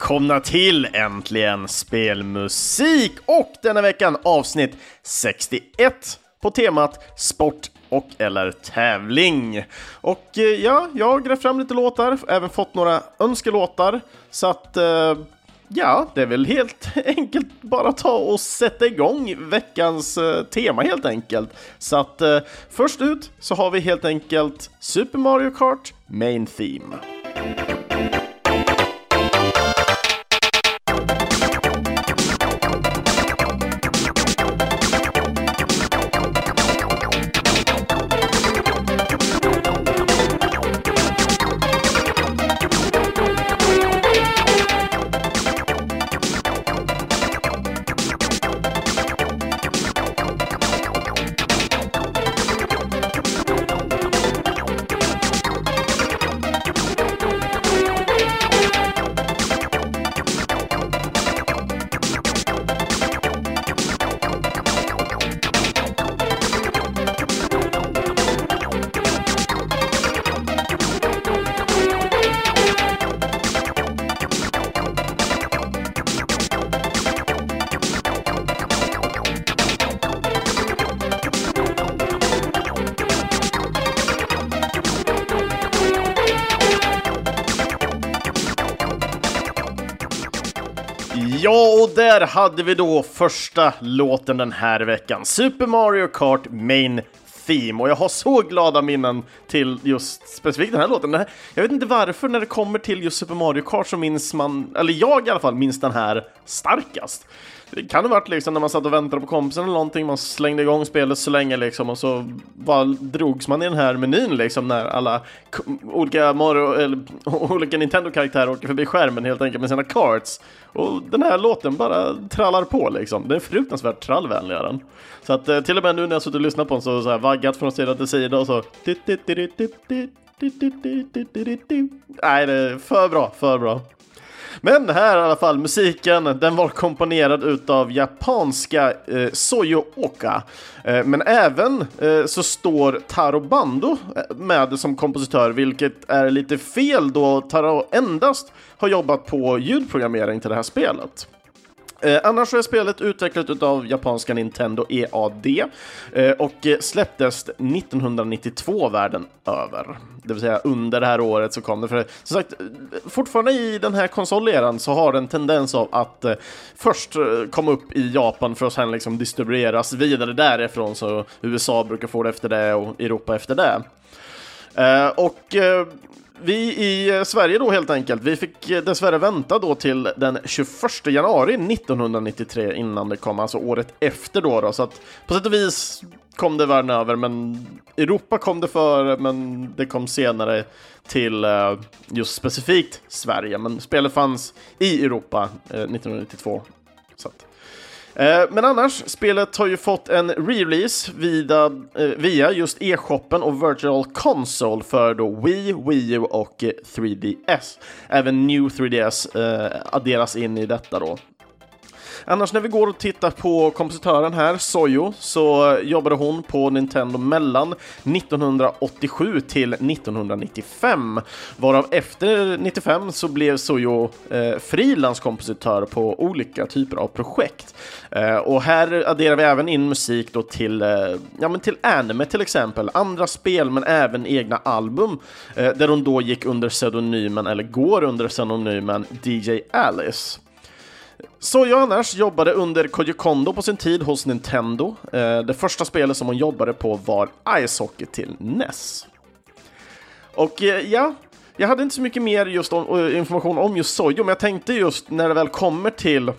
välkomna till Äntligen Spelmusik och denna veckan avsnitt 61 på temat sport och eller tävling. Och eh, ja, jag har grävt fram lite låtar, även fått några önskelåtar, så att eh, Ja, det är väl helt enkelt bara ta och sätta igång veckans eh, tema helt enkelt. Så att först ut så har vi helt enkelt Super Mario Kart Main Theme. Ja, och där hade vi då första låten den här veckan. Super Mario Kart Main Theme. Och jag har så glada minnen till just specifikt den här låten. Jag vet inte varför när det kommer till just Super Mario Kart så minns man, eller jag i alla fall, minns den här starkast. Det kan ha varit liksom när man satt och väntade på kompisen eller någonting, man slängde igång spelet så länge liksom och så bara drogs man i den här menyn liksom när alla olika Mario, eller olika Nintendo-karaktärer åker förbi skärmen helt enkelt med sina cards. Och den här låten bara trallar på liksom. Den är fruktansvärt trallvänlig den. Så att till och med nu när jag suttit och lyssnat på den så, så här vaggat från sida till sida och så... Nej, det är för bra, för bra. Men här i alla fall, musiken, den var komponerad utav japanska eh, Soyo Oka. Eh, men även eh, så står Taro Bando eh, med som kompositör, vilket är lite fel då Taro endast har jobbat på ljudprogrammering till det här spelet. Eh, annars är spelet utvecklat av japanska Nintendo EAD eh, och eh, släpptes 1992 världen över. Det vill säga under det här året så kom det. För eh, som sagt, eh, fortfarande i den här konsoleran så har den tendens av att eh, först komma upp i Japan för att sen liksom distribueras vidare därifrån så USA brukar få det efter det och Europa efter det. Och vi i eh, Sverige då helt enkelt, vi fick eh, dessvärre vänta då till den 21 januari 1993 innan det kom, alltså året efter då, då. så att på sätt och vis kom det världen över, men Europa kom det före, men det kom senare till eh, just specifikt Sverige, men spelet fanns i Europa 1992. Så att. Eh, men annars, spelet har ju fått en re-release via, eh, via just e-shoppen och Virtual Console för då Wii, Wii U och eh, 3DS. Även New 3DS eh, adderas in i detta då. Annars när vi går och tittar på kompositören här, Soyo, så jobbade hon på Nintendo mellan 1987 till 1995. Varav efter 95 så blev Soyo eh, frilanskompositör på olika typer av projekt. Eh, och här adderar vi även in musik då till, eh, ja, men till anime till exempel, andra spel men även egna album eh, där hon då gick under pseudonymen, eller går under pseudonymen DJ Alice. Soyo annars jobbade under Koji Kondo på sin tid hos Nintendo. Eh, det första spelet som hon jobbade på var Ice Hockey till NES. Och eh, ja, jag hade inte så mycket mer just om, eh, information om just Sojo, men jag tänkte just när det väl kommer till eh,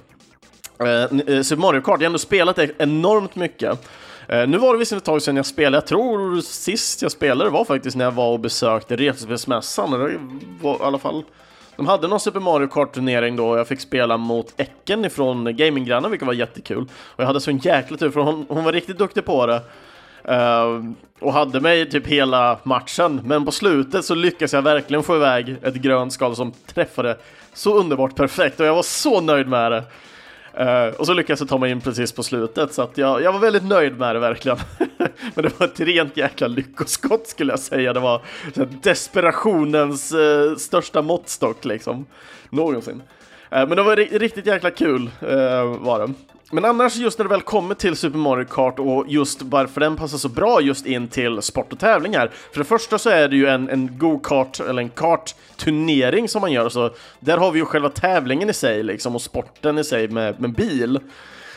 Super Mario Kart, jag har ändå spelat det enormt mycket. Eh, nu var det visserligen ett tag sedan jag spelade, jag tror sist jag spelade var faktiskt när jag var och besökte Retrospelsmässan, det var i alla fall de hade någon Super Mario Kart-turnering då och jag fick spela mot Ecken ifrån Gaminggrannen, vilket var jättekul. Och jag hade sån jäkla tur, för hon, hon var riktigt duktig på det. Uh, och hade mig typ hela matchen, men på slutet så lyckades jag verkligen få iväg ett grönt skal som träffade så underbart perfekt och jag var så nöjd med det. Uh, och så lyckades jag ta mig in precis på slutet, så att jag, jag var väldigt nöjd med det verkligen. Men det var ett rent jäkla lyckoskott skulle jag säga. Det var desperationens uh, största måttstock liksom, någonsin. Uh, men det var riktigt jäkla kul var det. Men annars just när det väl kommer till Super Mario Kart och just varför den passar så bra just in till sport och tävlingar. För det första så är det ju en, en go-kart eller en kartturnering som man gör, så där har vi ju själva tävlingen i sig liksom och sporten i sig med, med bil.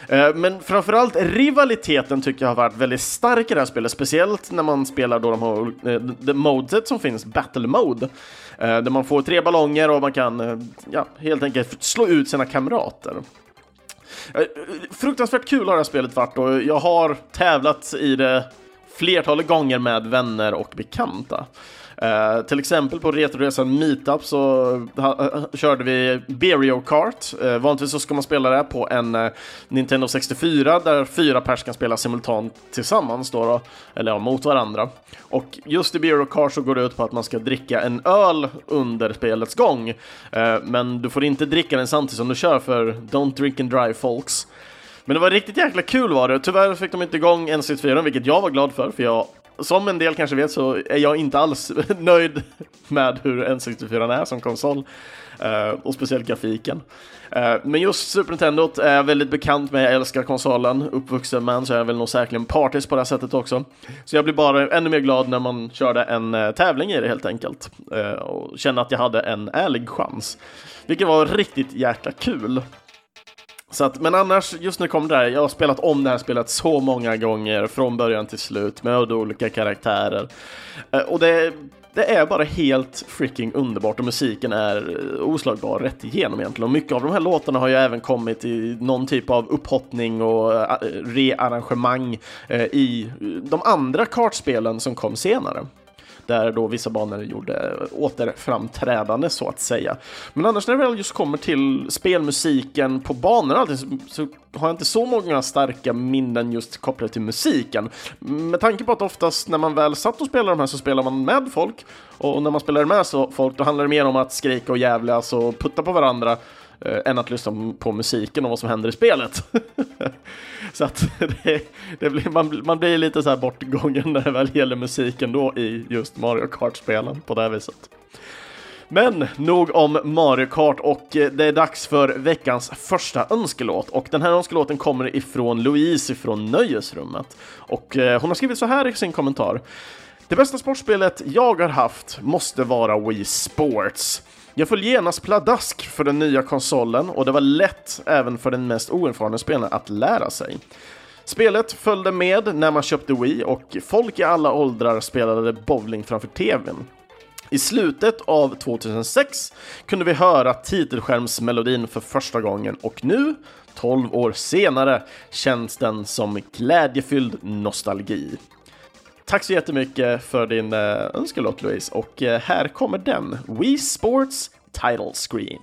Eh, men framförallt rivaliteten tycker jag har varit väldigt stark i det här spelet, speciellt när man spelar då de här, eh, det modet som finns, Battle Mode, eh, där man får tre ballonger och man kan ja, helt enkelt slå ut sina kamrater. Eh, fruktansvärt kul har det här spelet varit och jag har tävlat i det flertalet gånger med vänner och bekanta. Uh, till exempel på Retroresan Meetup så uh, körde vi Berio Kart. Uh, vanligtvis så ska man spela det på en eh, Nintendo 64 där fyra pers kan spela simultant tillsammans då, då eller ja, mot varandra. Och just i Berio Kart så går det ut på att man ska dricka en öl under spelets gång. men du får inte dricka den samtidigt som du kör för Don't drink and drive folks. Men det var riktigt jäkla kul var det. Tyvärr fick de inte igång NC4, vilket jag var glad för, för jag som en del kanske vet så är jag inte alls nöjd med hur N64 är som konsol. Uh, och speciellt grafiken. Uh, men just Super Nintendo är jag väldigt bekant med, jag älskar konsolen, uppvuxen med så jag är väl nog säkerligen partisk på det här sättet också. Så jag blir bara ännu mer glad när man körde en uh, tävling i det helt enkelt. och kände att jag hade en ärlig chans. Vilket var riktigt jäkla kul. Så att, men annars, just när det kommer där, jag har spelat om det här spelet så många gånger från början till slut med olika karaktärer. Eh, och det, det är bara helt freaking underbart och musiken är oslagbar rätt igenom egentligen. Och mycket av de här låtarna har ju även kommit i någon typ av upphottning och eh, rearrangemang eh, i de andra kartspelen som kom senare där då vissa banor gjorde återframträdande så att säga. Men annars när det väl just kommer till spelmusiken på banorna allting, så, så har jag inte så många starka minnen just kopplade till musiken. Med tanke på att oftast när man väl satt och spelade de här så spelar man med folk och när man spelar med så folk då handlar det mer om att skrika och jävlas och putta på varandra Eh, än att lyssna på musiken och vad som händer i spelet. så att det, det blir, man, man blir lite så här bortgången när det väl gäller musiken då i just Mario Kart-spelen på det här viset. Men nog om Mario Kart och eh, det är dags för veckans första önskelåt och den här önskelåten kommer ifrån Louise ifrån Nöjesrummet och eh, hon har skrivit så här i sin kommentar. Det bästa sportspelet jag har haft måste vara Wii Sports. Jag föll genast pladask för den nya konsolen och det var lätt även för den mest oerfarna spelaren att lära sig. Spelet följde med när man köpte Wii och folk i alla åldrar spelade bowling framför TVn. I slutet av 2006 kunde vi höra titelskärmsmelodin för första gången och nu, 12 år senare, känns den som glädjefylld nostalgi. Tack så jättemycket för din eh, önskelåt Louise och eh, här kommer den, Wii Sports Title Screen.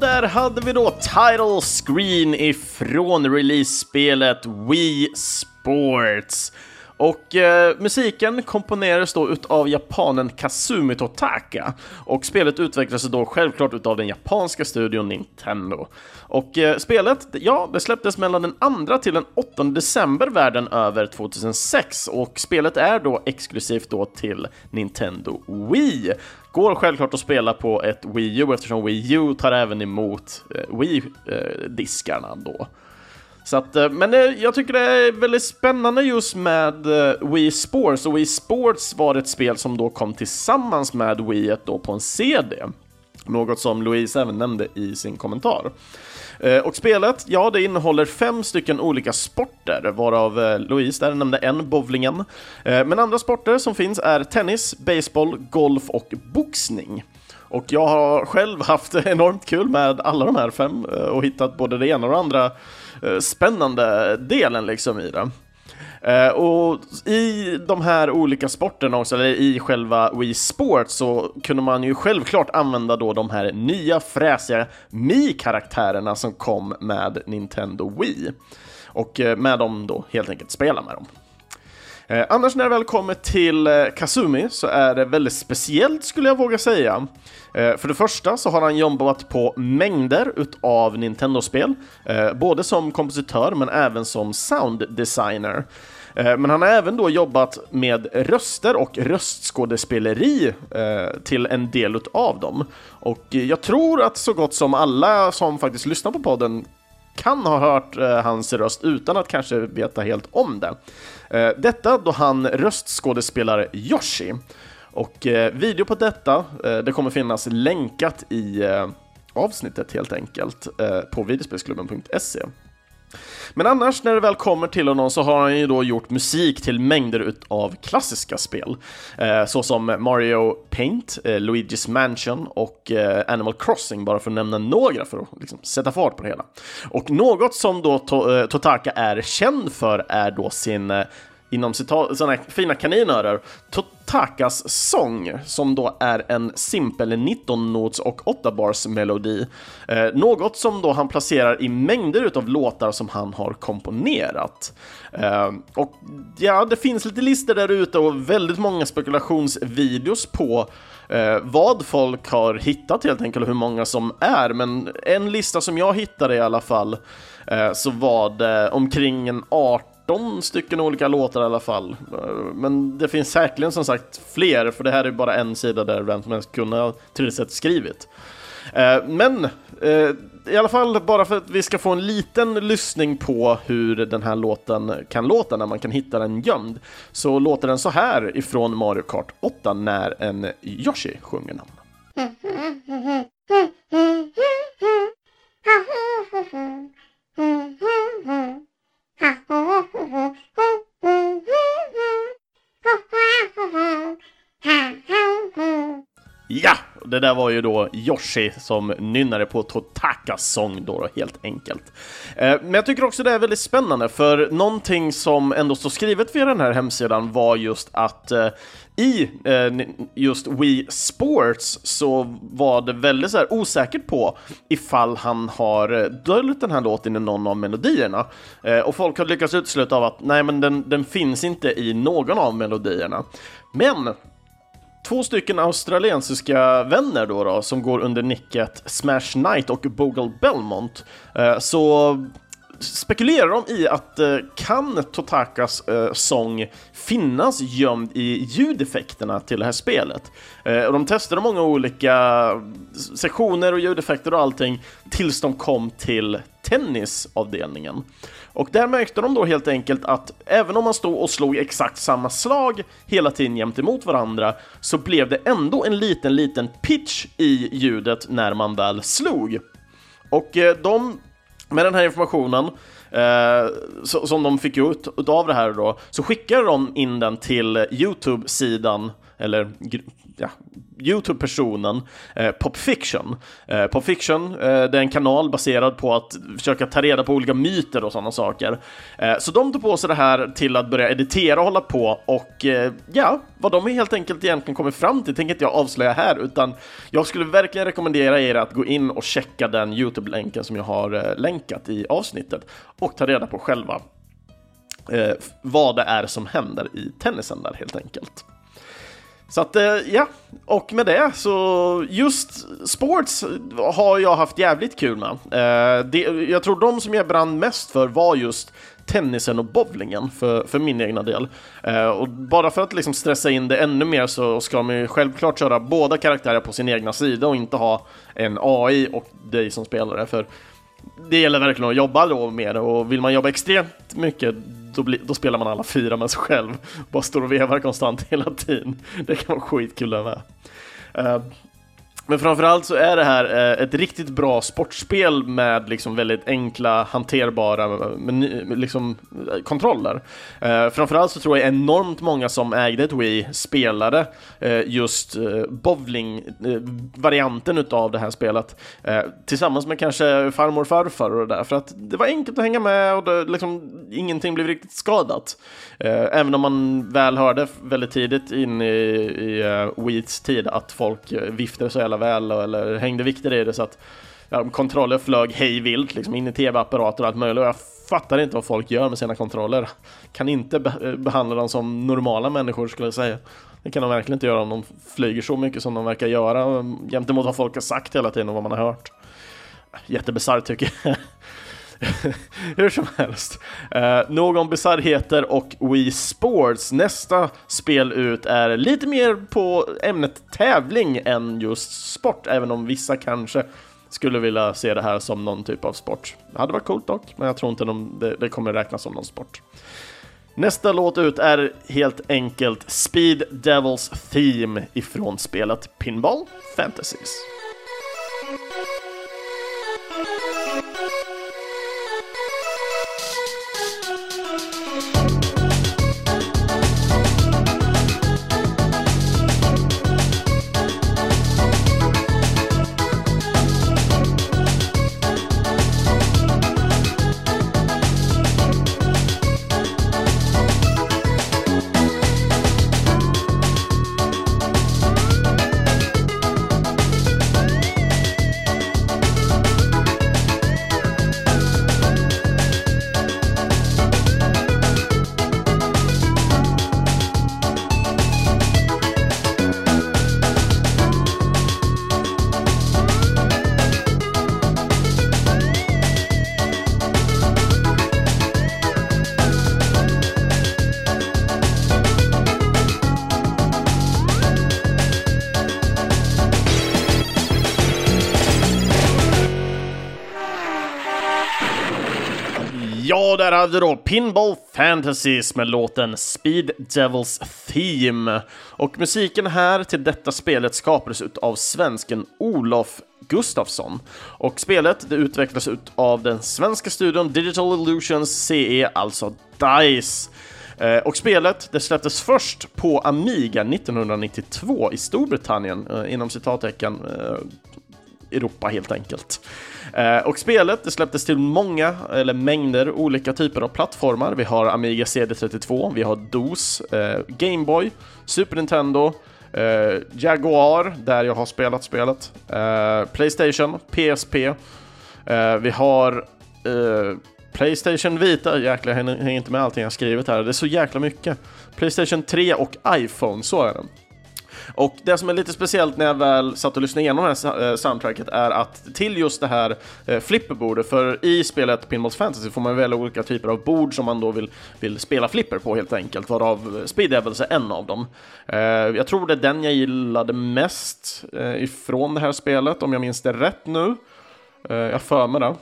Och där hade vi då title screen ifrån release-spelet Wii Sports. Och eh, musiken komponerades då utav japanen Kazumi Totaka och spelet utvecklades då självklart utav den japanska studion Nintendo. Och eh, spelet, ja, det släpptes mellan den 2 till den 8 december världen över 2006 och spelet är då exklusivt då till Nintendo Wii. Går självklart att spela på ett Wii U eftersom Wii U tar även emot eh, Wii-diskarna eh, då. Så att, eh, men eh, jag tycker det är väldigt spännande just med eh, Wii Sports, och Wii Sports var ett spel som då kom tillsammans med Wii då på en CD. Något som Louise även nämnde i sin kommentar. Och spelet, ja, det innehåller fem stycken olika sporter, varav Louise där nämnde en, bowlingen. Men andra sporter som finns är tennis, baseball, golf och boxning. Och jag har själv haft enormt kul med alla de här fem och hittat både det ena och det andra Eh, spännande delen liksom i det. Uh, och i de här olika sporterna också, eller i själva Wii Sports, så kunde man ju självklart använda då de här nya fräsiga Mi-karaktärerna som kom med Nintendo Wii. Och uh, med dem då helt enkelt spela med dem. Eh, annars när det väl kommer till eh, Kazumi så är det väldigt speciellt skulle jag våga säga. Eh, för det första så har han jobbat på mängder utav Nintendo-spel, eh, både som kompositör men även som sounddesigner. Eh, men han har även då jobbat med röster och röstskådespeleri eh, till en del utav dem. Och jag tror att så gott som alla som faktiskt lyssnar på podden kan ha hört eh, hans röst utan att kanske veta helt om det. Eh, detta då han röstskådespelar Yoshi. Och eh, video på detta, eh, det kommer finnas länkat i eh, avsnittet helt enkelt eh, på videospelsklubben.se. Men annars när det väl kommer till honom så har han ju då gjort musik till mängder av klassiska spel. Eh, såsom Mario Paint, eh, Luigi's Mansion och eh, Animal Crossing, bara för att nämna några för att liksom, sätta fart på det hela. Och något som då to eh, Totaka är känd för är då sin eh, inom inom sådana fina kaninörer, Totakas sång, som då är en simpel 19-nots och 8-bars melodi. Eh, något som då han placerar i mängder utav låtar som han har komponerat. Eh, och ja, det finns lite listor där ute och väldigt många spekulationsvideos på eh, vad folk har hittat helt enkelt och hur många som är, men en lista som jag hittade i alla fall eh, så var det omkring en 18 18 stycken olika låtar i alla fall. Men det finns säkerligen som sagt fler, för det här är bara en sida där vem som helst kunde ha tydligt skrivit. Eh, men eh, i alla fall bara för att vi ska få en liten lyssning på hur den här låten kan låta när man kan hitta den gömd, så låter den så här ifrån Mario Kart 8 när en Yoshi sjunger namn. 呀。det där var ju då Yoshi som nynnade på Totakas sång då helt enkelt. Eh, men jag tycker också det är väldigt spännande för någonting som ändå står skrivet via den här hemsidan var just att eh, i eh, just Wii Sports så var det väldigt så här osäkert på ifall han har eh, döljt den här låten i någon av melodierna. Eh, och folk har lyckats utesluta av att nej, men den, den finns inte i någon av melodierna. Men Två stycken australiensiska vänner då, då som går under nicket Smash Knight och Bogle Belmont, eh, så spekulerar de i att eh, kan Totakas eh, sång finnas gömd i ljudeffekterna till det här spelet? Eh, och de testade många olika sektioner och ljudeffekter och allting tills de kom till tennisavdelningen. Och där märkte de då helt enkelt att även om man stod och slog exakt samma slag hela tiden jämt emot varandra så blev det ändå en liten, liten pitch i ljudet när man väl slog. Och eh, de, med den här informationen eh, som de fick ut av det här då, så skickade de in den till Youtube-sidan, eller ja, Youtube-personen eh, Pop Fiction. Eh, Pop Fiction, eh, det är en kanal baserad på att försöka ta reda på olika myter och sådana saker. Eh, så de tog på sig det här till att börja editera och hålla på och eh, ja, vad de helt enkelt egentligen kommer fram till tänker inte jag avslöja här, utan jag skulle verkligen rekommendera er att gå in och checka den Youtube-länken som jag har länkat i avsnittet och ta reda på själva eh, vad det är som händer i tennisen där helt enkelt. Så att, eh, ja, och med det så just sports har jag haft jävligt kul med. Eh, det, jag tror de som jag brann mest för var just tennisen och bowlingen för, för min egna del. Eh, och bara för att liksom stressa in det ännu mer så ska man ju självklart köra båda karaktärer på sin egna sida och inte ha en AI och dig som spelare. För det gäller verkligen att jobba då med det och vill man jobba extremt mycket då, bli, då, spelar man alla fyra med sig själv. Bara står och vevar konstant hela tiden. Det kan vara skitkul det med. Uh, men framförallt så är det här eh, ett riktigt bra sportspel med liksom väldigt enkla, hanterbara liksom, eh, kontroller. Eh, framförallt så tror jag enormt många som ägde ett Wii spelade just bowling-varianten utav det här spelet tillsammans med kanske farmor och farfar och det där, för att det var enkelt att hänga med och det, liksom, ingenting blev riktigt skadat. Även om man väl hörde väldigt tidigt in i, i Wiis tid att folk viftade så jävla väl eller hängde vikter i det så att ja, kontroller flög hej vilt liksom in i tv-apparater och allt möjligt. Och jag fattar inte vad folk gör med sina kontroller. Kan inte be behandla dem som normala människor skulle jag säga. Det kan de verkligen inte göra om de flyger så mycket som de verkar göra gentemot vad folk har sagt hela tiden och vad man har hört. Jättebisarrt tycker jag. Hur som helst. Uh, någon bisarrheter och Wii Sports. Nästa spel ut är lite mer på ämnet tävling än just sport, även om vissa kanske skulle vilja se det här som någon typ av sport. Det hade varit coolt dock, men jag tror inte de, det, det kommer räknas som någon sport. Nästa låt ut är helt enkelt Speed Devils Theme ifrån spelet Pinball Fantasies. Hade då Pinball Fantasies med låten Speed Devils Theme. Och musiken här till detta spelet skapades av svensken Olof Gustafsson. Och spelet det utvecklas av den svenska studion Digital Illusions CE, alltså DICE. Eh, och spelet det släpptes först på Amiga 1992 i Storbritannien, eh, inom citattecken eh, Europa helt enkelt. Eh, och spelet det släpptes till många, eller mängder, olika typer av plattformar. Vi har Amiga CD32, vi har DOS, eh, Gameboy, Super Nintendo, eh, Jaguar, där jag har spelat spelet, Playstation, PSP, vi har Playstation Vita, jäklar jag hänger inte med allting jag skrivit här, det är så jäkla mycket. Playstation 3 och iPhone, så är det. Och det som är lite speciellt när jag väl satt och lyssnade igenom det här eh, soundtracket är att till just det här eh, flipperbordet, för i spelet Pinballs Fantasy får man välja olika typer av bord som man då vill, vill spela flipper på helt enkelt, varav Speed Devils är en av dem. Eh, jag tror det är den jag gillade mest ifrån det här spelet, om jag minns det rätt nu. Jag för mig det.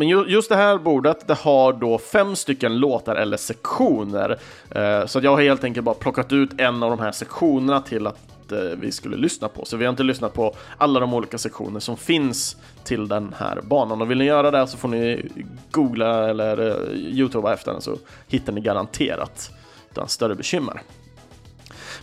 Men just det här bordet, det har då fem stycken låtar eller sektioner. Eh, så jag har helt enkelt bara plockat ut en av de här sektionerna till att eh, vi skulle lyssna på. Så vi har inte lyssnat på alla de olika sektioner som finns till den här banan. Och vill ni göra det så får ni googla eller eh, youtuba efter den så hittar ni garanterat utan större bekymmer.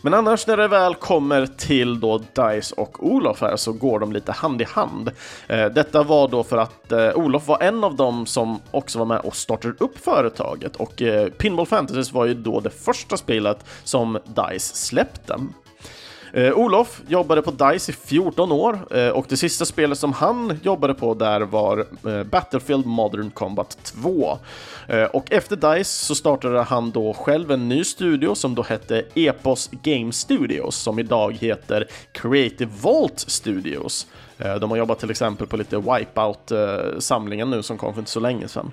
Men annars när det väl kommer till då Dice och Olof här så går de lite hand i hand. Eh, detta var då för att eh, Olof var en av dem som också var med och startade upp företaget och eh, Pinball Fantasies var ju då det första spelet som Dice släppte. Eh, Olof jobbade på DICE i 14 år eh, och det sista spelet som han jobbade på där var eh, Battlefield Modern Combat 2. Eh, och efter DICE så startade han då själv en ny studio som då hette Epos Game Studios som idag heter Creative Vault Studios. Eh, de har jobbat till exempel på lite Wipeout-samlingen eh, nu som kom för inte så länge sedan.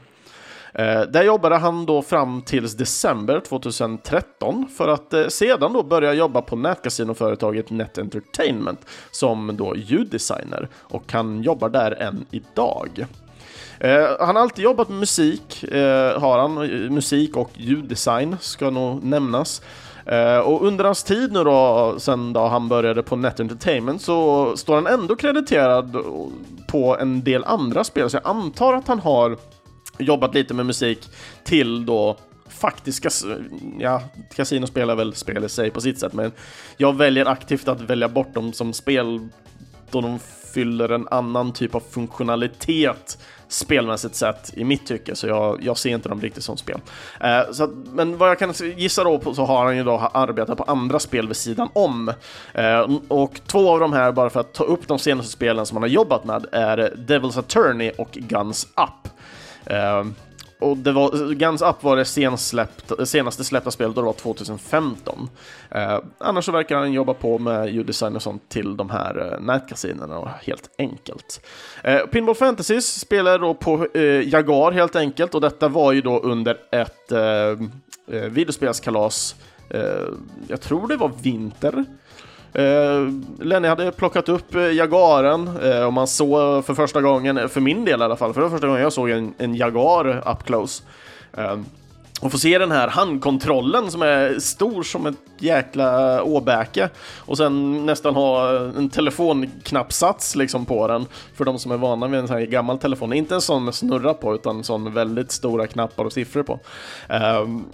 Eh, där jobbade han då fram tills december 2013 för att eh, sedan då börja jobba på nätkasinoföretaget Net Entertainment som då ljuddesigner och han jobbar där än idag. Eh, han har alltid jobbat med musik, eh, har han. Musik och ljuddesign ska nog nämnas. Eh, och under hans tid nu då, sen då han började på Net Entertainment, så står han ändå krediterad på en del andra spel, så jag antar att han har jobbat lite med musik till då faktiska, ja, kasinospel är väl spel i sig på sitt sätt, men jag väljer aktivt att välja bort dem som spel då de fyller en annan typ av funktionalitet spelmässigt sett i mitt tycke, så jag, jag ser inte dem riktigt som spel. Eh, så att, men vad jag kan gissa då på så har han ju då arbetat på andra spel vid sidan om. Eh, och två av de här, bara för att ta upp de senaste spelen som han har jobbat med, är Devil's Attorney och Guns Up. Ehm, och det var, Guns Up var det senast släppt, senaste släppta spelet, och det var 2015. Eh, annars så verkar han jobba på med ljuddesign och sånt till de här eh, nätkasinerna, helt enkelt. Eh, Pinball Fantasies spelar då på eh, Jaguar helt enkelt, och detta var ju då under ett ehm, eh, videospelskalas, eh, jag tror det var vinter, Eh, Lenny hade plockat upp eh, Jagaren Jaguaren eh, och man såg för första gången, eh, för min del i alla fall, för det var första gången jag såg en, en Jaguar up close. Eh, och få se den här handkontrollen som är stor som ett jäkla åbäke och sen nästan ha eh, en telefonknappsats liksom på den för de som är vana vid en sån här gammal telefon. Inte en sån med snurra på utan en sån väldigt stora knappar och siffror på. Um,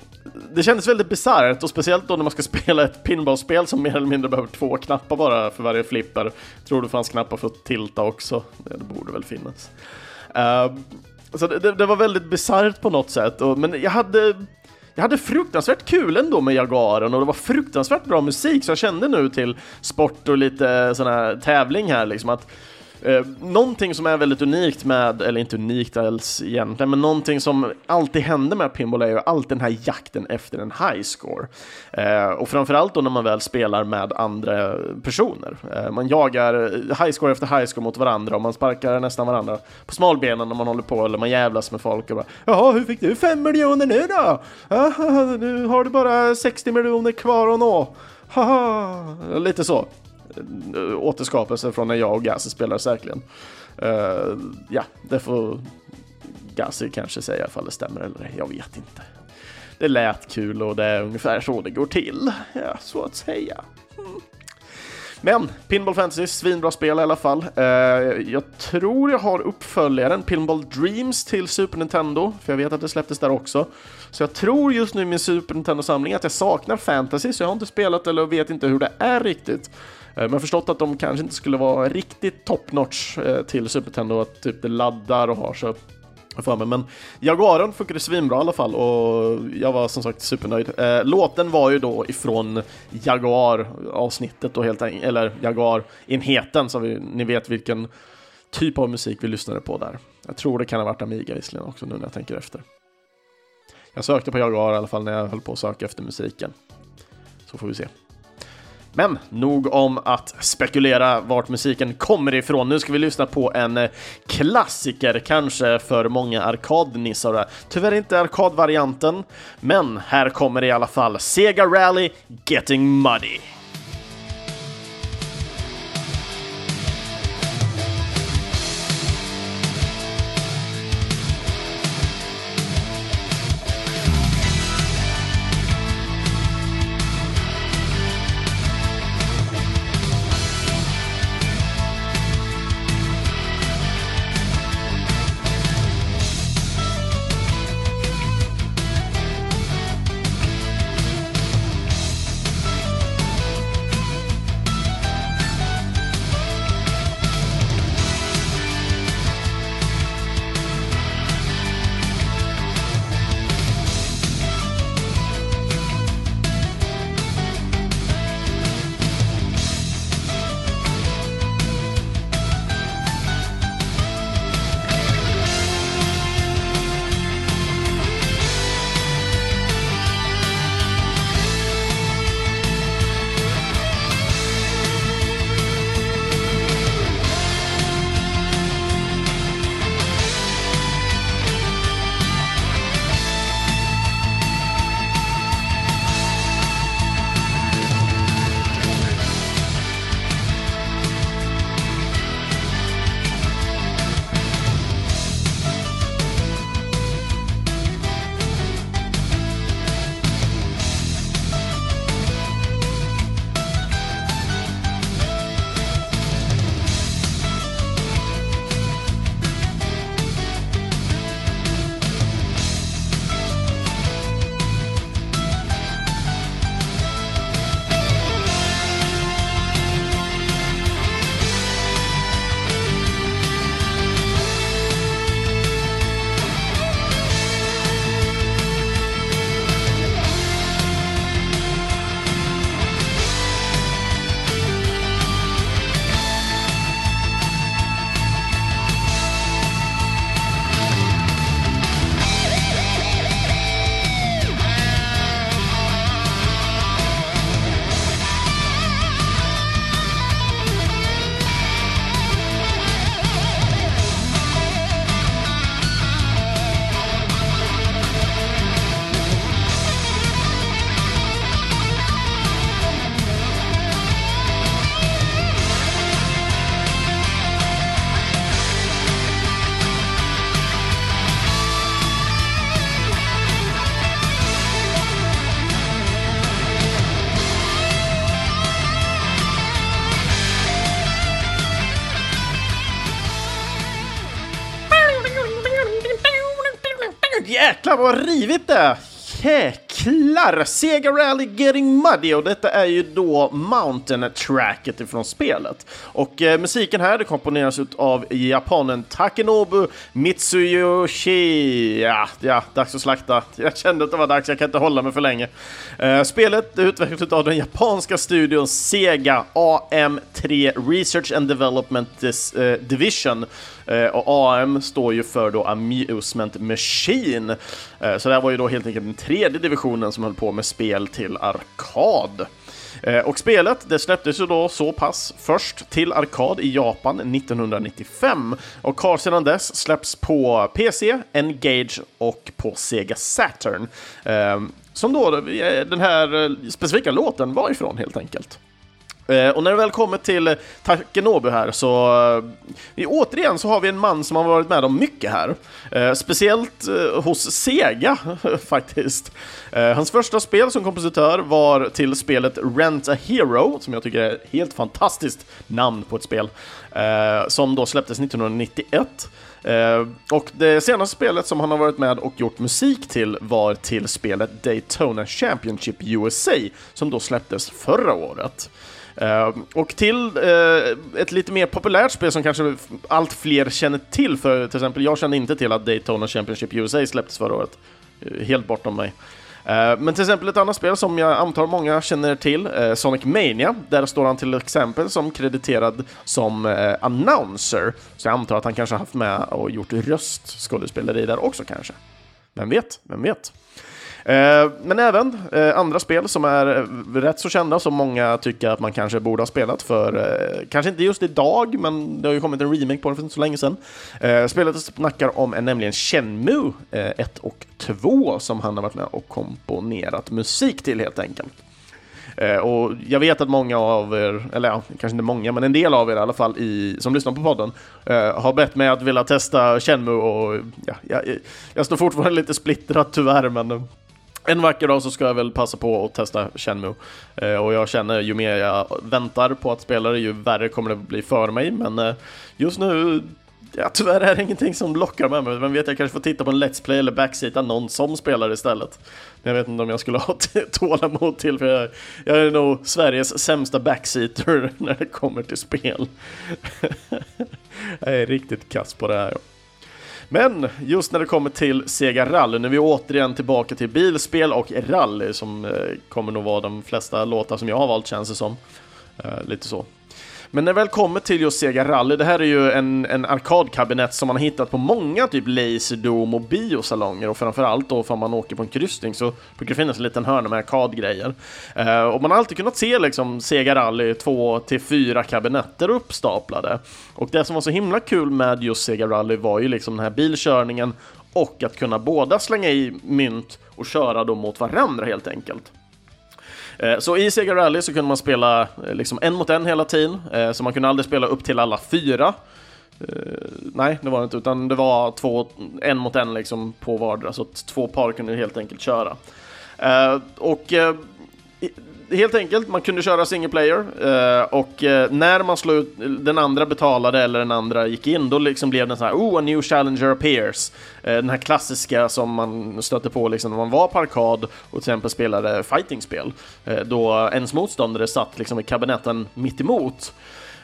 det kändes väldigt bisarrt och speciellt då när man ska spela ett pinballspel som mer eller mindre behöver två knappar bara för varje flipper. Tror det fanns knappar för att tilta också. Det borde väl finnas. Uh, så det, det, var väldigt bisarrt på något sätt, och, men jag hade jag hade fruktansvärt kul ändå med Jaguaren och det var fruktansvärt bra musik så jag kände nu till sport och lite sån här tävling här liksom att Eh, någonting som är väldigt unikt med, eller inte unikt alls egentligen, men någonting som alltid händer med pinball är ju alltid den här jakten efter en high score. Eh, och framförallt då när man väl spelar med andra personer. Eh, man jagar high score efter high score mot varandra och man sparkar nästan varandra på smalbenen när man håller på eller man jävlas med folk och bara Jaha, hur fick du fem miljoner nu då? Aha, nu har du bara 60 miljoner kvar att nå. Haha, lite så. Eh, återskapelse från när jag och Gassi spelade säkerligen. Uh, eh, ja, det får Gassi kanske säga ifall det stämmer eller jag vet inte. Det lät kul och det är ungefär så det går till, ja, så att säga. Mm. Men Pinball Fantasy, svinbra spel i alla fall. Uh, jag tror jag har uppföljaren Pinball Dreams till Super Nintendo, för jag vet att det släpptes där också. Så jag tror just nu i min Super Nintendo-samling att jag saknar Fantasy, så jag har inte spelat eller vet inte hur det är riktigt. Eh, men jag har förstått att de kanske inte skulle vara riktigt top notch eh, till Super Nintendo, att typ det laddar och har så för mig. Men Jaguaren funkade svinbra i alla fall och jag var som sagt supernöjd. Eh, låten var ju då ifrån Jaguar-avsnittet då helt eller Jaguar-enheten så vi, ni vet vilken typ av musik vi lyssnade på där. Jag tror det kan ha varit Amiga visserligen också nu när jag tänker efter. Jag sökte på Jaguar i alla fall när jag höll på att söka efter musiken. Så får vi se. Men nog om att spekulera vart musiken kommer ifrån. Nu ska vi lyssna på en eh, klassiker, kanske för många arkadnissar. Tyvärr inte arkadvarianten, men här kommer i alla fall Sega Rally Getting Muddy. Och rivit det är! Jäklar! Sega Rally Getting Muddy och detta är ju då Mountain Tracket ifrån spelet. Och eh, musiken här det komponeras av japanen Takenobu Mitsuyoshi. Ja, ja, dags att slakta. Jag kände att det var dags, jag kan inte hålla mig för länge. Eh, spelet är utvecklat av den japanska studion Sega AM3 Research and Development Dis, eh, Division. Eh, och AM står ju för då Amusement Machine. Eh, så det här var ju då helt enkelt den tredje divisionen som höll på med spel till arkad. Eh, och spelet det släpptes ju då så pass först till arkad i Japan 1995 och har sedan dess släppts på PC, Engage och på Sega Saturn. Eh, som då eh, den här specifika låten var ifrån helt enkelt. Eh, och när det väl kommer till Takenobu här så eh, återigen så har vi en man som har varit med om mycket här. Eh, speciellt hos Sega faktiskt. Hans första spel som kompositör var till spelet Rent a Hero, som jag tycker är ett helt fantastiskt namn på ett spel, som då släpptes 1991. och det senaste spelet som han har varit med och gjort musik till var till spelet Daytona Championship USA, som då släpptes förra året. Eh, och till eh, ett lite mer populärt spel som kanske allt fler känner till, för till exempel jag kände inte till att Daytona Championship USA släpptes förra året. Eh, helt bortom mig. Men till exempel ett annat spel som jag antar många känner till, Sonic Mania, där står han till exempel som krediterad som announcer. Så jag antar att han kanske haft med och gjort röstskådespeleri där också kanske. Vem vet, vem vet? Eh, men även eh, andra spel som är eh, rätt så kända som många tycker att man kanske borde ha spelat för, kanske inte just idag, men det har ju kommit en remake på den för inte så länge sedan. Spelet jag snackar om är nämligen Shenmue 1 och 2 som han har varit med och komponerat musik till helt enkelt. Och jag vet att många av er, eller ja, kanske inte många, men en del av er i alla fall i, som lyssnar på podden har bett mig att vilja testa Chenmu och ja, jag, jag står fortfarande lite splittrad tyvärr, men en vacker dag så ska jag väl passa på att testa Shenmue. Eh, och jag känner ju mer jag väntar på att spela det, ju värre kommer det bli för mig. Men eh, just nu, ja, tyvärr är det ingenting som lockar med mig. Men vet, jag kanske får titta på en Let's Play eller backseata någon som spelar istället. Men jag vet inte om jag skulle ha tålamod till, för jag, jag är nog Sveriges sämsta backseater när det kommer till spel. jag är riktigt kass på det här. Men just när det kommer till Sega Rally, nu är vi återigen tillbaka till bilspel och rally som eh, kommer nog vara de flesta låtar som jag har valt känns det som. Eh, lite så. Men när det väl kommer till just Sega Rally, det här är ju en, en arkadkabinett som man har hittat på många typ Laserdome och biosalonger och framförallt då om man åker på en kryssning så brukar det finnas en liten hörna med arkadgrejer. Eh, och man har alltid kunnat se liksom Sega Rally 2 till 4 kabinetter uppstaplade. Och det som var så himla kul med just Sega Rally var ju liksom den här bilkörningen och att kunna båda slänga i mynt och köra dem mot varandra helt enkelt. Eh, så i Sega Rally så kunde man spela eh, liksom en mot en hela tiden, eh, så man kunde aldrig spela upp till alla fyra. nej, det var det inte, utan det var två, en mot en liksom på vardera, så två par kunde helt enkelt köra. och helt enkelt, man kunde köra single player eh, och eh, när man slog ut, den andra betalade eller den andra gick in, då liksom blev det så här, oh, a new challenger appears. Eh, den här klassiska som man stötte på liksom när man var på arkad och till exempel spelade fightingspel, då ens motståndare satt liksom i kabinetten mitt emot.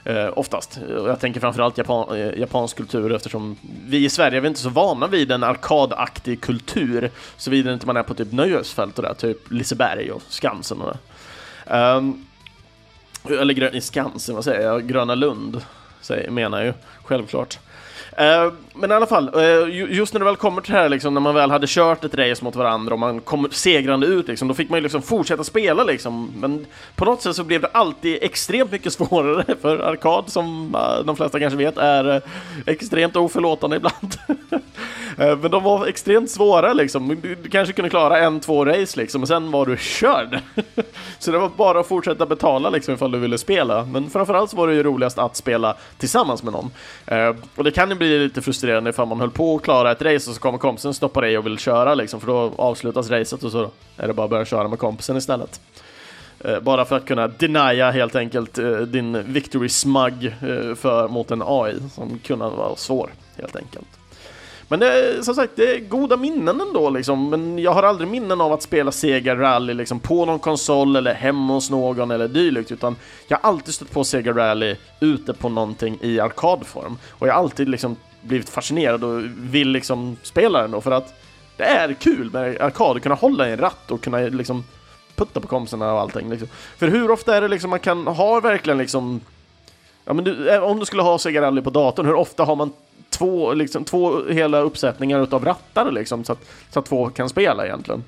Eh, oftast. Jag tänker framförallt Japan, eh, japansk kultur eftersom vi i Sverige är inte så vana vid en arkadaktig kultur såvida inte man är på typ nöjesfält och där, typ Liseberg och Skansen och det. Um, eller i Skansen, vad säger jag? Gröna Lund, säger, menar jag ju, självklart. Uh, men i alla fall, uh, just när det väl kommer till det här, liksom, när man väl hade kört ett race mot varandra och man kom segrande ut, liksom, då fick man ju liksom fortsätta spela. Liksom. Men på något sätt så blev det alltid extremt mycket svårare, för arkad, som uh, de flesta kanske vet, är extremt oförlåtande ibland. Men de var extremt svåra liksom. Du kanske kunde klara en, två race liksom, och sen var du körd. så det var bara att fortsätta betala liksom ifall du ville spela. Men framförallt så var det ju roligast att spela tillsammans med någon. Och det kan ju bli det blir lite frustrerande ifall man höll på att klara ett race och så kommer kompisen stoppa dig och vill köra liksom, för då avslutas racet och så är det bara att börja köra med kompisen istället. Eh, bara för att kunna denia helt enkelt eh, din victory smug eh, för, mot en AI som kunde vara svår helt enkelt. Men det är som sagt, det är goda minnen ändå liksom. Men jag har aldrig minnen av att spela Sega Rally liksom på någon konsol eller hemma hos någon eller dylikt, utan jag har alltid stött på Sega Rally ute på någonting i arkadform. Och jag har alltid liksom blivit fascinerad och vill liksom spela den då för att det är kul med arkad, att kunna hålla i en ratt och kunna liksom putta på kompisarna och allting. Liksom. För hur ofta är det liksom man kan ha verkligen liksom Ja, men du, eh, om du skulle ha Sega Rally på datorn, hur ofta har man två, liksom, två hela uppsättningar utav rattar liksom, så att, så att två kan spela egentligen?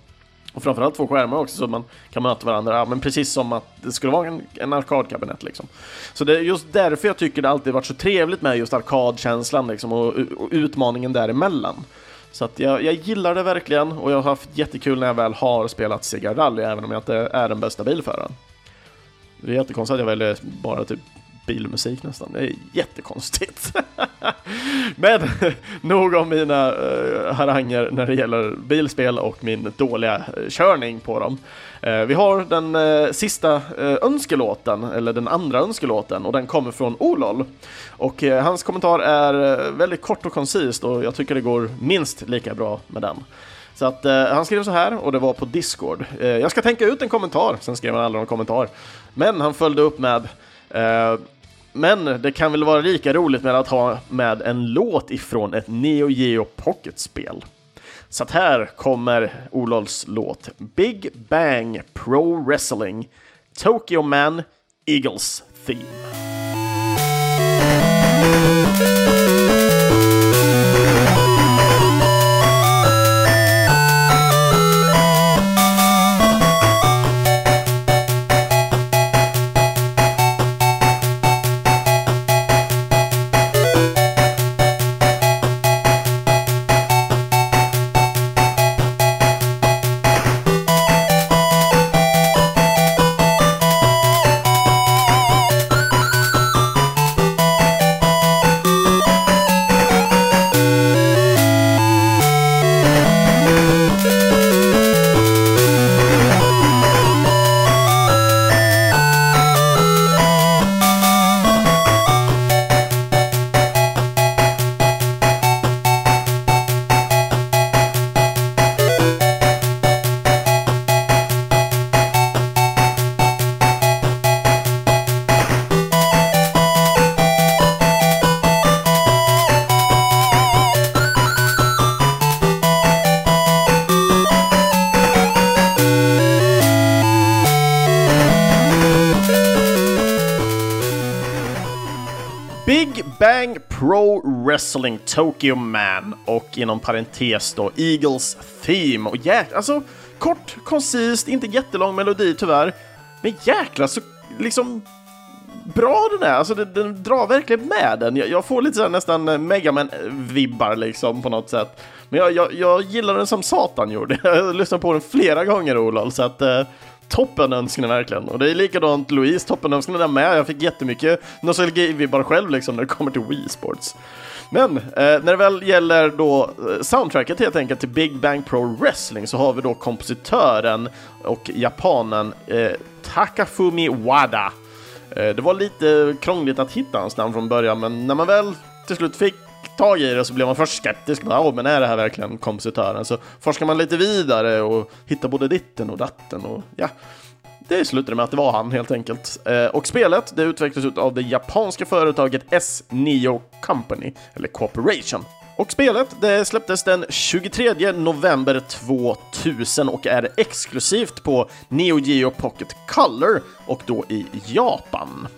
Och framförallt två skärmar också så man kan möta varandra, ja, men precis som att det skulle vara en, en arkadkabinett liksom. Så det är just därför jag tycker det alltid varit så trevligt med just arkadkänslan liksom och, och utmaningen däremellan. Så att jag, jag gillar det verkligen och jag har haft jättekul när jag väl har spelat Sega Rally även om jag inte är den bästa bilföraren. Det är jättekonstigt att jag väljer bara typ bilmusik nästan. Det är jättekonstigt. Men nog om mina uh, haranger när det gäller bilspel och min dåliga eh, körning på dem. Uh, vi har den uh, sista uh, önskelåten, eller den andra önskelåten, och den kommer från Olol. Och hans kommentar är väldigt kort och koncist och jag tycker det går minst lika bra med den. Så att han skrev så här, och det var på Discord. jag ska tänka ut en kommentar, sen skrev han aldrig någon kommentar. Men han följde upp med men det kan väl vara lika roligt med att ha med en låt ifrån ett Neo Geo Pocket-spel. Så att här kommer Olofs låt Big Bang Pro Wrestling Tokyo Man Eagles Theme. Wrestling Tokyo Man och inom parentes då Eagles Theme. Och jäklar, alltså kort, koncist, inte jättelång melodi tyvärr. Men jäklar så liksom bra den är, alltså den, den drar verkligen med den. Jag, jag får lite såhär nästan eh, Megaman-vibbar liksom på något sätt. Men jag, jag, jag gillar den som satan gjorde. Jag har lyssnat på den flera gånger Olof, så att eh, toppen önskningar verkligen. Och det är likadant Louise, toppen önskningar med. Jag fick jättemycket nostalgi-vibbar själv liksom när det kommer till Wii Sports. Men eh, när det väl gäller då eh, soundtracket helt enkelt till Big Bang Pro Wrestling så har vi då kompositören och japanen eh, Takafumi Wada. Eh, det var lite krångligt att hitta hans namn från början men när man väl till slut fick tag i det så blev man först skeptisk. Ja, men är det här verkligen kompositören? Så forskar man lite vidare och hittar både ditten och datten och ja, det slutade med att det var han helt enkelt. Eh, och spelet det utvecklades av det japanska företaget S9 Company, eller Corporation. Och spelet det släpptes den 23 november 2000 och är exklusivt på Neo Geo Pocket Color och då i Japan.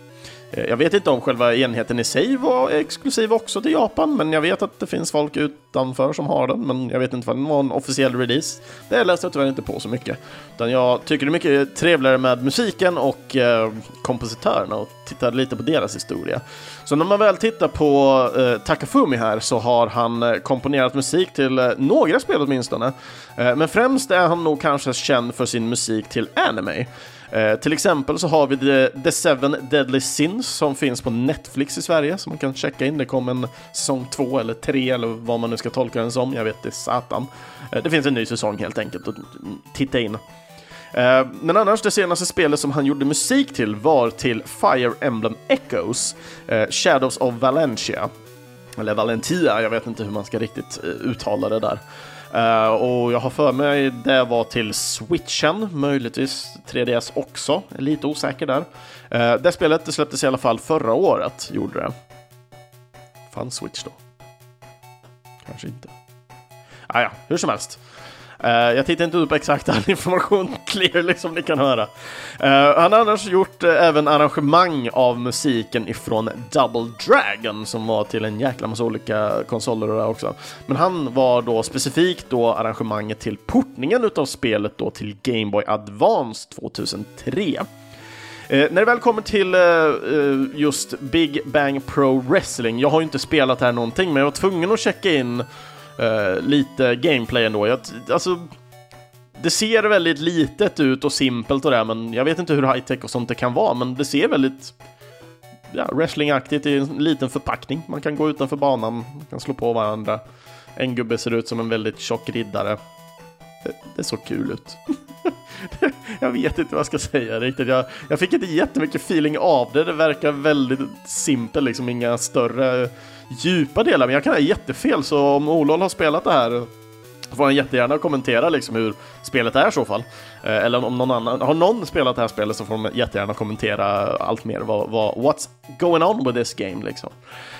Eh, jag vet inte om själva enheten i sig var exklusiv också till Japan, men jag vet att det finns folk utanför som har den, men jag vet inte vad den var en officiell release. Det läste jag tyvärr inte på så mycket. Utan jag tycker det är mycket trevligare med musiken och eh, kompositörerna och tittar lite på deras historia. Så när man väl tittar på eh, Takafumi här så har han eh, komponerat musik till eh, några spel åtminstone. Eh, men främst är han nog kanske känd för sin musik till anime. Eh, till exempel så har vi The, The Seven Deadly Sins som finns på Netflix i Sverige som man kan checka in. Det kom en säsong två eller tre eller vad man nu ska tolka den som. Jag vet det satan. Eh, det finns en ny säsong helt enkelt att titta in. Eh, men annars, det senaste spelet som han gjorde musik till var till Fire Emblem Echoes, eh, Shadows of Valencia. Eller Valentia, jag vet inte hur man ska riktigt eh, uttala det där. Uh, och jag har för mig det var till switchen, möjligtvis 3DS också, lite osäker där. Uh, det spelet det släpptes i alla fall förra året, gjorde det. Fanns switch då? Kanske inte. Ah, ja, hur som helst. Uh, jag tittar inte upp exakt all information clearly som ni kan höra. Uh, han har annars gjort uh, även arrangemang av musiken ifrån Double Dragon som var till en jäkla massa olika konsoler och där också. Men han var då specifikt då arrangemanget till portningen utav spelet då till Game Boy Advance 2003. Eh, när det väl kommer till eh, just Big Bang Pro Wrestling, jag har ju inte spelat här någonting, men jag var tvungen att checka in uh, lite gameplay ändå. Jag, alltså, det ser väldigt litet ut och simpelt och det, men jag vet inte hur high tech och sånt det kan vara, men det ser väldigt ja, wrestlingaktigt i en liten förpackning. Man kan gå utanför banan, man kan slå på varandra. En gubbe ser ut som en väldigt tjock riddare. Det, det såg kul ut. jag vet inte vad jag ska säga riktigt. Jag, jag fick inte jättemycket feeling av det. Det verkar väldigt simpelt, liksom inga större djupa delar, men jag kan ha jättefel, så om Olol har spelat det här får han jättegärna kommentera liksom hur spelet är i så fall. Eh, eller om någon annan, har någon spelat det här spelet så får de jättegärna kommentera allt mer vad, vad what's going on with this game liksom.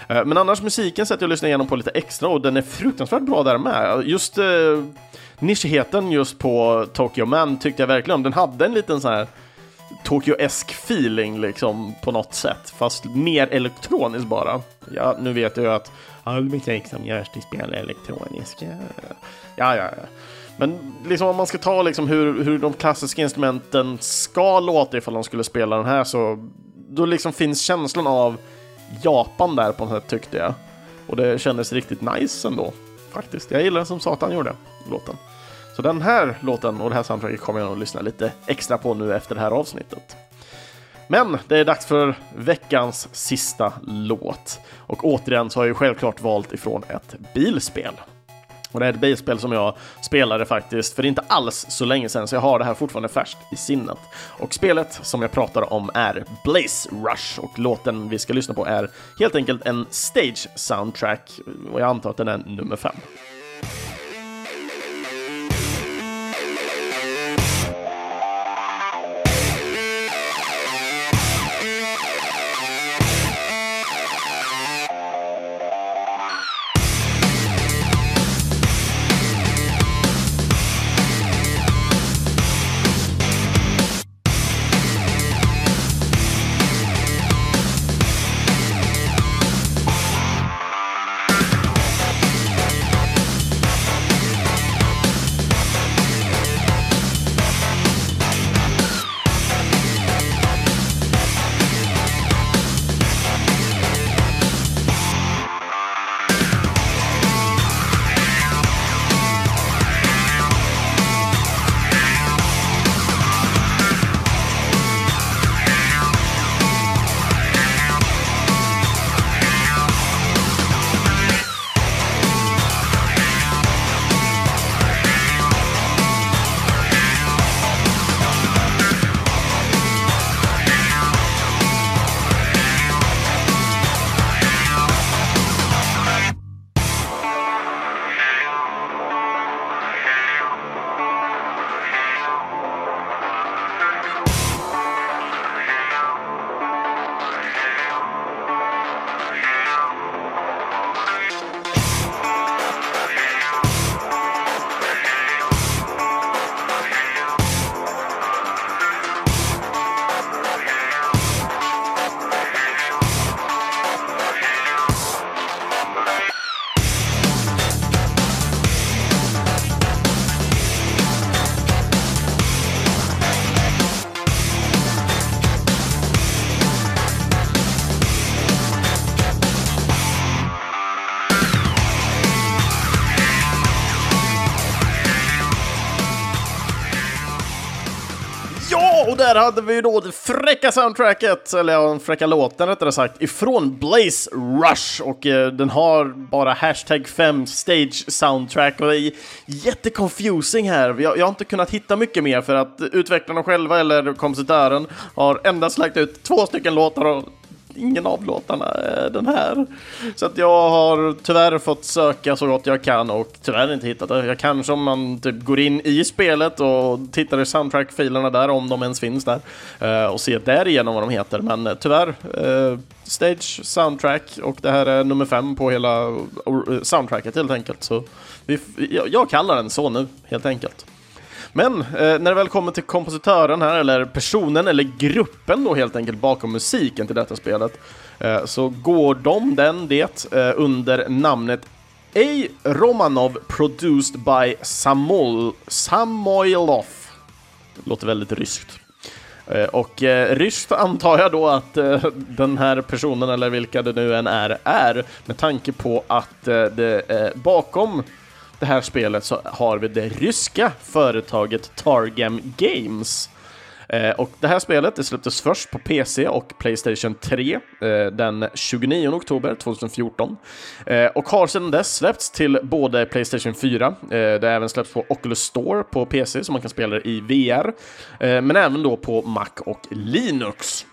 Eh, men annars musiken sätter jag och lyssnar igenom på lite extra och den är fruktansvärt bra där med. Just eh, nischigheten just på Tokyo Man tyckte jag verkligen om. Den hade en liten sån här Tokyo-esk feeling liksom på något sätt, fast mer elektroniskt bara. Ja, nu vet jag ju att all musik som görs till spel är elektronisk. Ja, ja, ja. Men liksom om man ska ta liksom hur, hur de klassiska instrumenten ska låta ifall de skulle spela den här så då liksom finns känslan av Japan där på något sätt tyckte jag. Och det kändes riktigt nice ändå, faktiskt. Jag gillar den som satan gjorde låten. Så den här låten och det här soundtracket kommer jag att lyssna lite extra på nu efter det här avsnittet. Men det är dags för veckans sista låt. Och återigen så har jag ju självklart valt ifrån ett bilspel. Och det är ett bilspel som jag spelade faktiskt för inte alls så länge sedan, så jag har det här fortfarande färskt i sinnet. Och spelet som jag pratar om är Blaze Rush och låten vi ska lyssna på är helt enkelt en stage soundtrack och jag antar att den är nummer fem. Där hade vi då det fräcka soundtracket, eller ja, den fräcka låten rättare sagt, ifrån Blaze Rush. Och eh, den har bara hashtag 5 stage soundtrack och det är jätteconfusing här. Jag, jag har inte kunnat hitta mycket mer för att utvecklarna själva eller kompositören har endast lagt ut två stycken låtar och ingen av låtarna är den här. Så att jag har tyvärr fått söka så gott jag kan och tyvärr inte hittat det. Jag kanske om man typ går in i spelet och tittar i soundtrack-filerna där, om de ens finns där, eh, och ser därigenom vad de heter. Men eh, tyvärr, eh, Stage, Soundtrack och det här är nummer fem på hela soundtracket helt enkelt. Så vi, jag kallar den så nu, helt enkelt. Men eh, när det väl kommer till kompositören här, eller personen, eller gruppen då helt enkelt bakom musiken till detta spelet, eh, så går de, den, det, eh, under namnet A. Romanov Produced by Samol Samoilov. Det låter väldigt ryskt. Eh, och eh, ryskt antar jag då att eh, den här personen, eller vilka det nu än är, är med tanke på att eh, det eh, bakom det här spelet så har vi det ryska företaget Targem Games. Eh, och det här spelet det släpptes först på PC och Playstation 3 eh, den 29 oktober 2014 eh, och har sedan dess släppts till både Playstation 4, eh, det har även släppts på Oculus Store på PC så man kan spela det i VR, eh, men även då på Mac och Linux.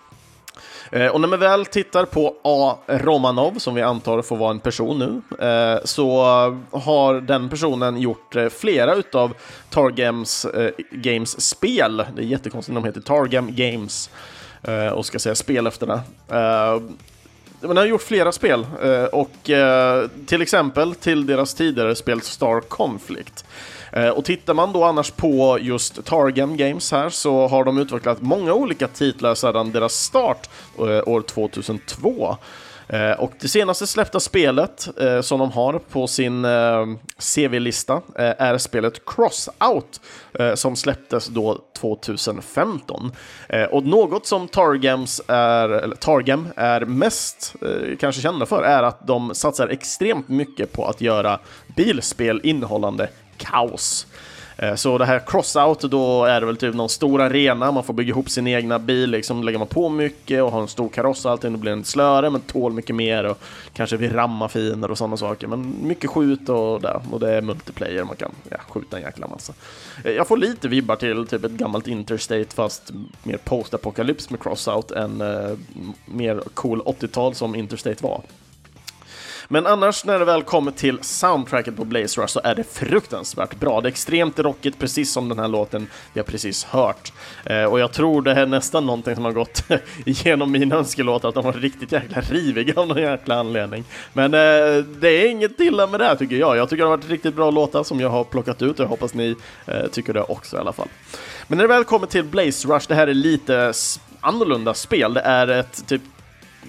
Eh, och när man väl tittar på A. Romanov, som vi antar får vara en person nu, eh, så har den personen gjort eh, flera utav Targames Games spel. Det är jättekonstigt, de heter Targam Games och ska säga spel efter det. Man har gjort flera spel och till exempel till deras tidigare spel Star Conflict. Eh, och tittar man då annars på just Targam Games här så har de utvecklat många olika titlar sedan deras start eh, år 2002. Eh, och det senaste släppta spelet eh, som de har på sin eh, CV-lista eh, är spelet Crossout som släpptes då 2015. och något som Targams är, eller Targam är mest kanske kända för är att de satsar extremt mycket på att göra bilspel innehållande kaos. Eh, så det här crossout, då är det väl typ någon stor arena, man får bygga ihop sin egna bil, liksom lägger man på mycket och har en stor kaross och allting, då blir den slöre men tål mycket mer och kanske vill ramma fiender och sådana saker. Men mycket skjut och det, och det är multiplayer, man kan ja, skjuta en jäkla massa. Eh, jag får lite vibbar till typ ett gammalt Interstate fast mer post-apokalyps med crossout än eh, mer cool 80-tal som Interstate var. Men annars när det väl kommer till soundtracket på Blaze Rush så är det fruktansvärt bra. Det är extremt rockigt, precis som den här låten vi har precis hört. Eh, och jag tror det är nästan någonting som har gått igenom mina önskelåtar, att de var riktigt jäkla riviga av någon jäkla anledning. Men eh, det är inget illa med det här tycker jag. Jag tycker det har varit riktigt bra låtar som jag har plockat ut och jag hoppas ni eh, tycker det också i alla fall. Men när det väl kommer till Blaze Rush, det här är lite annorlunda spel. Det är ett typ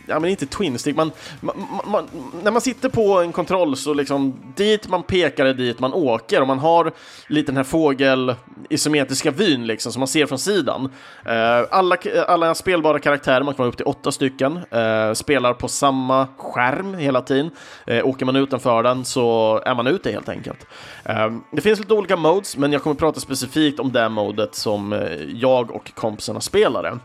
ja men inte twin stick, man, man, man, när man sitter på en kontroll så liksom dit man pekar är dit man åker och man har lite den här fågel isometriska vyn liksom som man ser från sidan. Eh, alla, alla spelbara karaktärer, man kan vara upp till åtta stycken, eh, spelar på samma skärm hela tiden. Eh, åker man utanför den så är man ute helt enkelt. det finns lite olika modes, men jag kommer prata specifikt om det modet som jag och kompisarna spelade.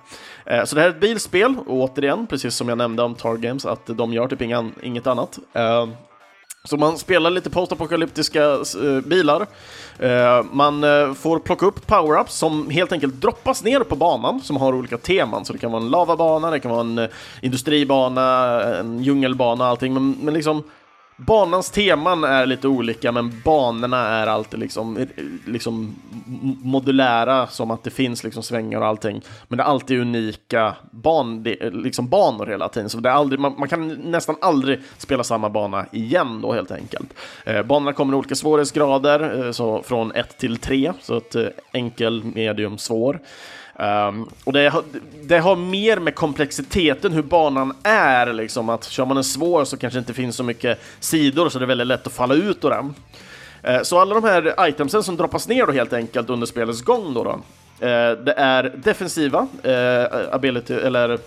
Eh, så det här är ett bilspel, och återigen, precis som jag nämnde om Tar Games, att de gör typ inget annat. Eh, så man spelar lite postapokalyptiska eh, bilar. Man får plocka upp power-ups som helt enkelt droppas ner på banan, som har olika teman. Så det kan vara en lavabana, det kan vara en industribana, en djungelbana, allting. Men, men liksom Banans teman är lite olika, men banorna är alltid liksom, eh, liksom modulära, som att det finns liksom svängar och allting. Men det är alltid unika ban, eh, liksom banor hela tiden, så det är aldrig, man, man, kan nästan aldrig spela samma bana igen då helt enkelt. Eh, banorna kommer i olika svårighetsgrader, eh, så från 1 till 3, så att eh, enkel, medium, svår. Um, och det har, det har mer med komplexiteten, hur banan är, liksom att kör man en svår så kanske det inte finns så mycket sidor så det är väldigt lätt att falla ut ur den. Uh, så alla de här itemsen som droppas ner då helt enkelt under spelets gång då, då uh, det är defensiva uh, ability, eller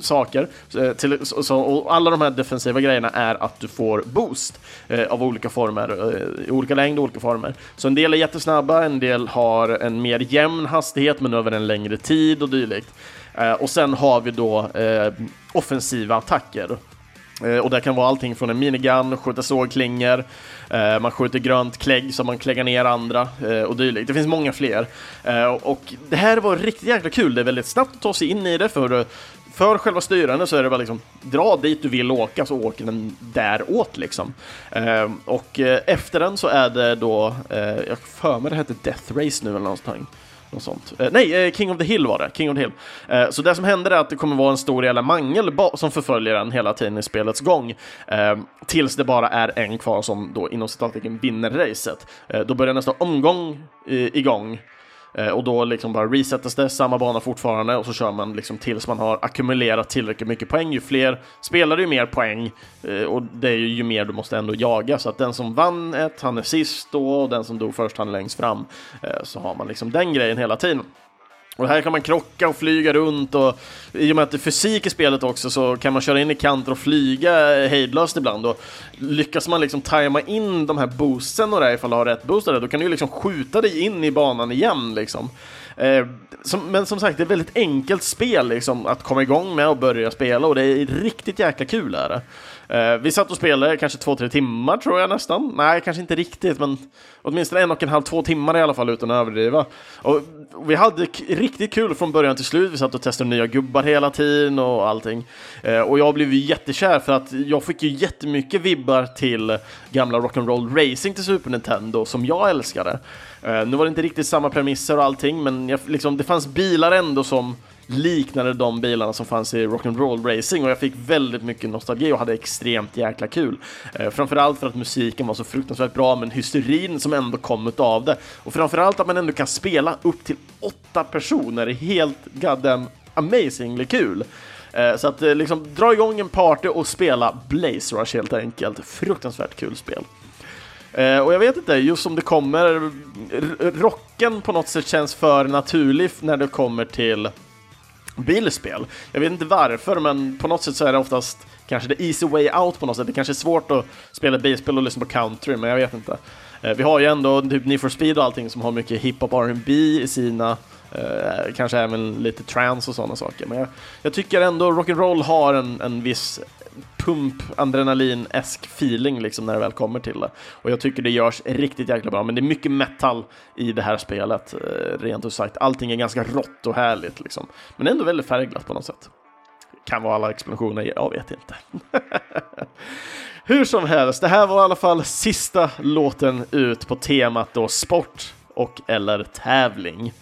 saker. Eh, till, så, och alla de här defensiva grejerna är att du får boost eh, av olika former, eh, i olika längd och olika former. Så en del är jättesnabba, en del har en mer jämn hastighet men över en längre tid och dylikt. Eh, och sen har vi då eh, offensiva attacker. Eh, och det kan vara allting från en minigun, skjuta sågklingor, eh, man skjuter grönt klägg så man kläggar ner andra eh, och dylikt. Det finns många fler. Och det här var riktigt jäkla kul, det är väldigt snabbt att ta sig in i det för för själva styrande så är det bara liksom dra dit du vill åka så åker den däråt liksom. Eh, och eh, efter den så är det då, eh, jag för mig det heter Death Race nu eller någonting. Något sånt. Eh, nej, eh, King of the Hill var det. King of the Hill. Eh, så det som händer är att det kommer vara en stor jävla mangel som förföljer en hela tiden i spelets gång. Eh, tills det bara är en kvar som då inom citattecken vinner racet. Eh, då börjar nästa omgång eh, igång Eh, och då liksom bara resetas det, samma bana fortfarande och så kör man liksom tills man har ackumulerat tillräckligt mycket poäng. Ju fler spelare, ju mer poäng. Eh, och det är ju, ju mer du måste ändå jaga. Så att den som vann ett, han är sist då och den som dog först, han är längst fram. Eh, så har man liksom den grejen hela tiden. Och här kan man krocka och flyga runt och i och med att det är fysik i spelet också så kan man köra in i kanter och flyga hejdlöst ibland och lyckas man liksom tajma in de här boostsen och det ifall du har rätt boostare då kan du ju liksom skjuta dig in i banan igen liksom. Eh, som, men som sagt, det är ett väldigt enkelt spel liksom, att komma igång med och börja spela och det är riktigt jäkla kul. Är det. Eh, vi satt och spelade kanske två, tre timmar tror jag nästan. Nej, kanske inte riktigt, men åtminstone en och en halv, två timmar i alla fall utan att överdriva. Och vi hade riktigt kul från början till slut. Vi satt och testade nya gubbar hela tiden och allting. Eh, och jag blev ju jättekär för att jag fick ju jättemycket vibbar till gamla Rock'n'Roll Racing till Super Nintendo som jag älskade. Eh, nu var det inte riktigt samma premisser och allting, men jag, liksom, det fanns bilar ändå som liknade de bilarna som fanns i Rock'n'Roll Racing och jag fick väldigt mycket nostalgi och hade extremt jäkla kul. Eh, framförallt för att musiken var så fruktansvärt bra, men hysterin som ändå kom av det. Och framförallt att man ändå kan spela upp till åtta personer är helt goddamn amazingly kul. Eh, så att eh, liksom dra igång en party och spela Blaze Rush helt enkelt. Fruktansvärt kul spel. Eh, och jag vet inte, just som det kommer, rocken på något sätt känns för naturlig när det kommer till bilspel. Jag vet inte varför, men på något sätt så är det oftast kanske the easy way out på något sätt. Det kanske är svårt att spela bilspel och lyssna på country, men jag vet inte. Eh, vi har ju ändå typ Need for Speed och allting som har mycket hiphop R&B i sina Eh, kanske även lite trance och sådana saker. Men jag, jag tycker ändå rock'n'roll har en, en viss pump, adrenalin-esk feeling liksom när det väl kommer till det. Och jag tycker det görs riktigt jäkla bra, men det är mycket metal i det här spelet, eh, rent ut sagt. Allting är ganska rått och härligt liksom, men ändå väldigt färgglatt på något sätt. Kan vara alla explosioner, jag vet inte. Hur som helst, det här var i alla fall sista låten ut på temat då sport och eller tävling.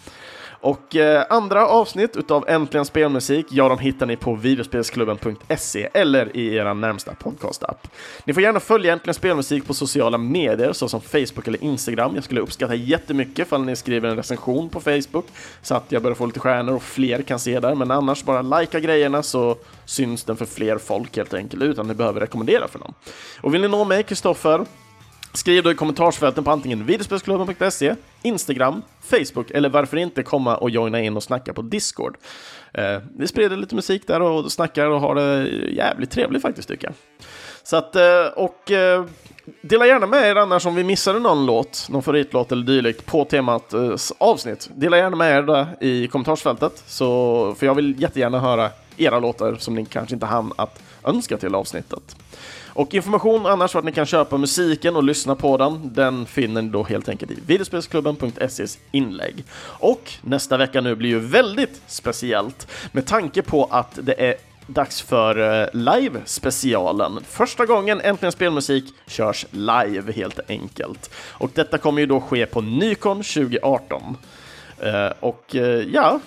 Och eh, andra avsnitt utav Äntligen Spelmusik, ja, de hittar ni på videospelsklubben.se eller i er närmsta podcastapp. Ni får gärna följa Äntligen Spelmusik på sociala medier såsom Facebook eller Instagram. Jag skulle uppskatta jättemycket ifall ni skriver en recension på Facebook så att jag börjar få lite stjärnor och fler kan se där. Men annars, bara likea grejerna så syns den för fler folk helt enkelt utan ni behöver rekommendera för någon. Och vill ni nå mig, Kristoffer, Skriv då i kommentarsfälten på antingen videospelsklubben.se, Instagram, Facebook eller varför inte komma och joina in och snacka på Discord. Eh, vi sprider lite musik där och snackar och har det jävligt trevligt faktiskt tycker jag. Så att, eh, och eh, dela gärna med er annars om vi missade någon låt, någon favoritlåt eller dylikt på temat eh, avsnitt. Dela gärna med er det i kommentarsfältet, så, för jag vill jättegärna höra era låtar som ni kanske inte hann att önska till avsnittet. Och information annars vart ni kan köpa musiken och lyssna på den, den finner ni då helt enkelt i videospelsklubben.ses inlägg. Och nästa vecka nu blir ju väldigt speciellt med tanke på att det är dags för eh, live-specialen. Första gången Äntligen Spelmusik körs live helt enkelt. Och detta kommer ju då ske på Nykon 2018. Uh, eh, och uh, ja,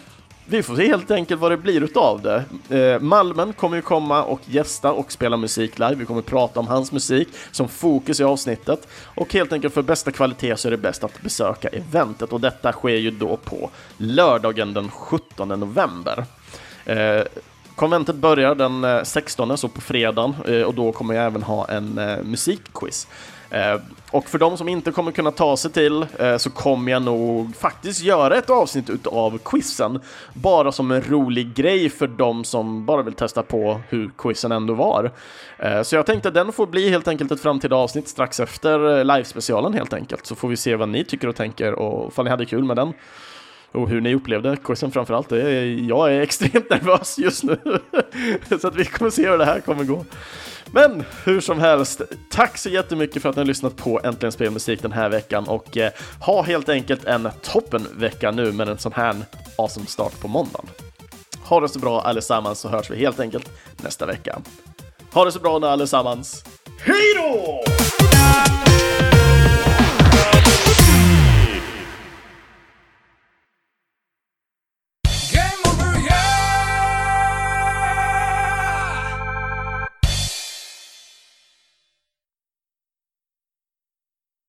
vi får se helt enkelt vad det blir utav det. Eh, Malmen kommer ju komma och gästa och spela musik live. Vi kommer prata om hans musik som fokus i avsnittet. Och helt enkelt för bästa kvalitet så är det bäst att besöka eventet och detta sker ju då på lördagen den 17 november. Eh, konventet börjar den eh, 16, så på fredagen, eh, och då kommer jag även ha en eh, musikquiz. Eh, och för de som inte kommer kunna ta sig till eh, så kommer jag nog faktiskt göra ett avsnitt utav quizen. Bara som en rolig grej för de som bara vill testa på hur quizen ändå var. Eh, så jag tänkte att den får bli helt enkelt ett framtida avsnitt strax efter livespecialen helt enkelt. Så får vi se vad ni tycker och tänker och ifall ni hade kul med den och hur ni upplevde quizen framförallt. Jag är extremt nervös just nu, så att vi kommer se hur det här kommer gå. Men hur som helst, tack så jättemycket för att ni har lyssnat på Äntligen Spelmusik den här veckan och eh, ha helt enkelt en toppen vecka nu med en sån här awesome start på måndagen. Ha det så bra allesammans så hörs vi helt enkelt nästa vecka. Ha det så bra nu allesammans. Hej då!